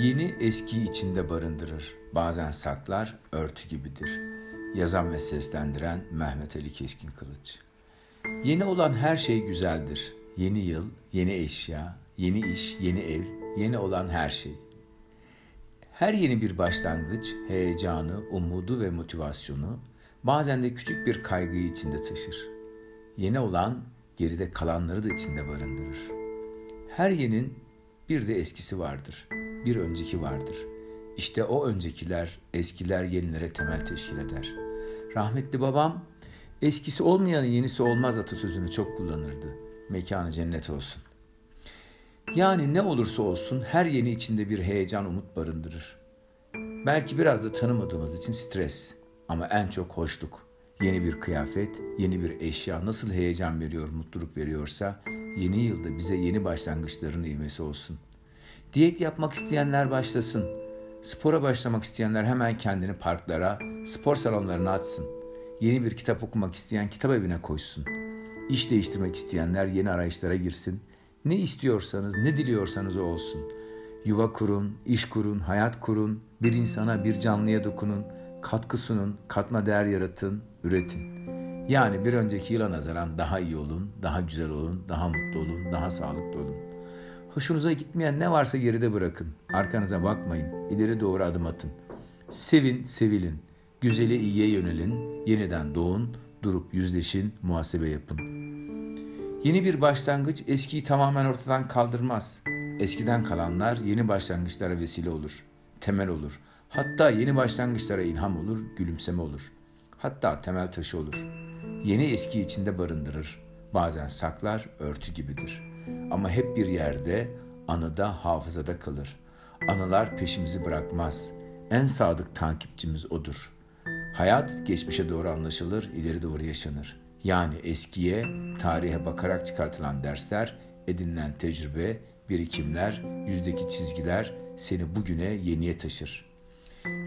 Yeni eskiyi içinde barındırır. Bazen saklar, örtü gibidir. Yazan ve seslendiren Mehmet Ali Keskin Kılıç. Yeni olan her şey güzeldir. Yeni yıl, yeni eşya, yeni iş, yeni ev, yeni olan her şey. Her yeni bir başlangıç, heyecanı, umudu ve motivasyonu bazen de küçük bir kaygıyı içinde taşır. Yeni olan geride kalanları da içinde barındırır. Her yenin bir de eskisi vardır. Bir önceki vardır. İşte o öncekiler, eskiler yenilere temel teşkil eder. Rahmetli babam eskisi olmayanın yenisi olmaz atasözünü çok kullanırdı. Mekanı cennet olsun. Yani ne olursa olsun her yeni içinde bir heyecan umut barındırır. Belki biraz da tanımadığımız için stres ama en çok hoşluk. Yeni bir kıyafet, yeni bir eşya nasıl heyecan veriyor, mutluluk veriyorsa yeni yılda bize yeni başlangıçların ivmesi olsun. Diyet yapmak isteyenler başlasın. Spora başlamak isteyenler hemen kendini parklara, spor salonlarına atsın. Yeni bir kitap okumak isteyen kitap evine koşsun. İş değiştirmek isteyenler yeni arayışlara girsin. Ne istiyorsanız, ne diliyorsanız o olsun. Yuva kurun, iş kurun, hayat kurun, bir insana, bir canlıya dokunun, katkı sunun, katma değer yaratın, üretin. Yani bir önceki yıla nazaran daha iyi olun, daha güzel olun, daha mutlu olun, daha sağlıklı olun. Hoşunuza gitmeyen ne varsa geride bırakın. Arkanıza bakmayın, ileri doğru adım atın. Sevin, sevilin. Güzeli iyiye yönelin, yeniden doğun, durup yüzleşin, muhasebe yapın. Yeni bir başlangıç eskiyi tamamen ortadan kaldırmaz. Eskiden kalanlar yeni başlangıçlara vesile olur, temel olur. Hatta yeni başlangıçlara ilham olur, gülümseme olur. Hatta temel taşı olur. Yeni eski içinde barındırır. Bazen saklar, örtü gibidir. Ama hep bir yerde, anıda, hafızada kalır. Anılar peşimizi bırakmaz. En sadık takipçimiz odur. Hayat geçmişe doğru anlaşılır, ileri doğru yaşanır. Yani eskiye, tarihe bakarak çıkartılan dersler, edinilen tecrübe, birikimler, yüzdeki çizgiler seni bugüne yeniye taşır.''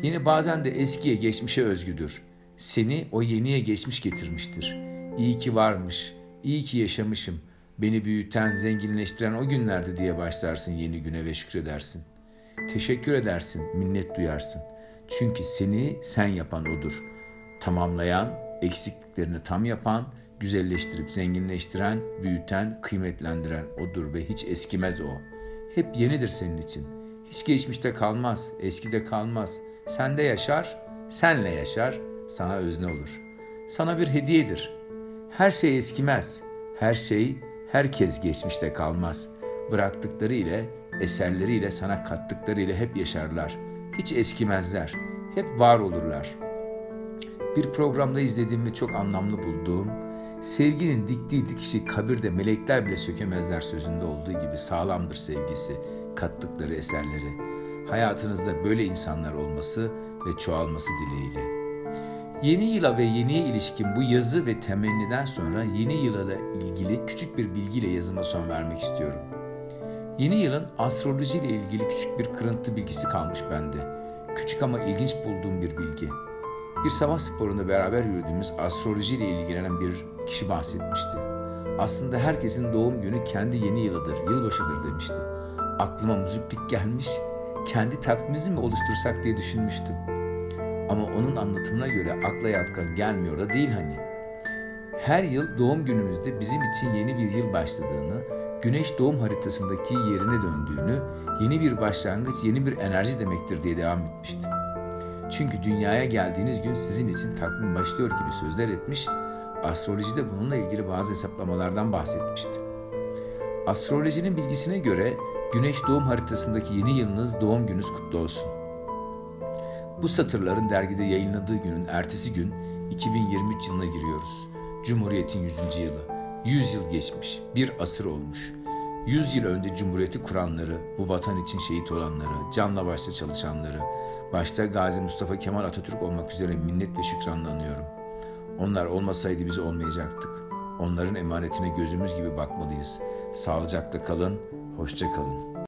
Yeni bazen de eskiye geçmişe özgüdür. Seni o yeniye geçmiş getirmiştir. İyi ki varmış, iyi ki yaşamışım. Beni büyüten, zenginleştiren o günlerdi diye başlarsın yeni güne ve şükredersin. Teşekkür edersin, minnet duyarsın. Çünkü seni sen yapan odur. Tamamlayan, eksikliklerini tam yapan, güzelleştirip zenginleştiren, büyüten, kıymetlendiren odur ve hiç eskimez o. Hep yenidir senin için. Hiç geçmişte kalmaz, eskide kalmaz.'' Sende yaşar, senle yaşar, sana özne olur. Sana bir hediyedir. Her şey eskimez. Her şey, herkes geçmişte kalmaz. Bıraktıkları ile, eserleriyle sana kattıkları ile hep yaşarlar. Hiç eskimezler. Hep var olurlar. Bir programda izlediğimde çok anlamlı bulduğum, sevginin diktiği dikişi kabirde melekler bile sökemezler sözünde olduğu gibi sağlamdır sevgisi, kattıkları eserleri.'' hayatınızda böyle insanlar olması ve çoğalması dileğiyle. Yeni yıla ve yeniye ilişkin bu yazı ve temenniden sonra yeni yıla ilgili küçük bir bilgiyle yazıma son vermek istiyorum. Yeni yılın astroloji ile ilgili küçük bir kırıntı bilgisi kalmış bende. Küçük ama ilginç bulduğum bir bilgi. Bir sabah sporunda beraber yürüdüğümüz astroloji ile ilgilenen bir kişi bahsetmişti. Aslında herkesin doğum günü kendi yeni yılıdır, yılbaşıdır demişti. Aklıma müziklik gelmiş kendi takvimimizi mi oluştursak diye düşünmüştüm. Ama onun anlatımına göre akla yatkın gelmiyor da değil hani. Her yıl doğum günümüzde bizim için yeni bir yıl başladığını, güneş doğum haritasındaki yerine döndüğünü, yeni bir başlangıç, yeni bir enerji demektir diye devam etmişti. Çünkü dünyaya geldiğiniz gün sizin için takvim başlıyor gibi sözler etmiş, astrolojide bununla ilgili bazı hesaplamalardan bahsetmişti. Astrolojinin bilgisine göre Güneş doğum haritasındaki yeni yılınız doğum gününüz kutlu olsun. Bu satırların dergide yayınladığı günün ertesi gün 2023 yılına giriyoruz. Cumhuriyet'in 100. yılı. 100 yıl geçmiş, bir asır olmuş. 100 yıl önce Cumhuriyeti kuranları, bu vatan için şehit olanları, canla başla çalışanları, başta Gazi Mustafa Kemal Atatürk olmak üzere minnet ve şükranla anıyorum. Onlar olmasaydı biz olmayacaktık. Onların emanetine gözümüz gibi bakmalıyız. Sağlıcakla kalın, Hoşçakalın.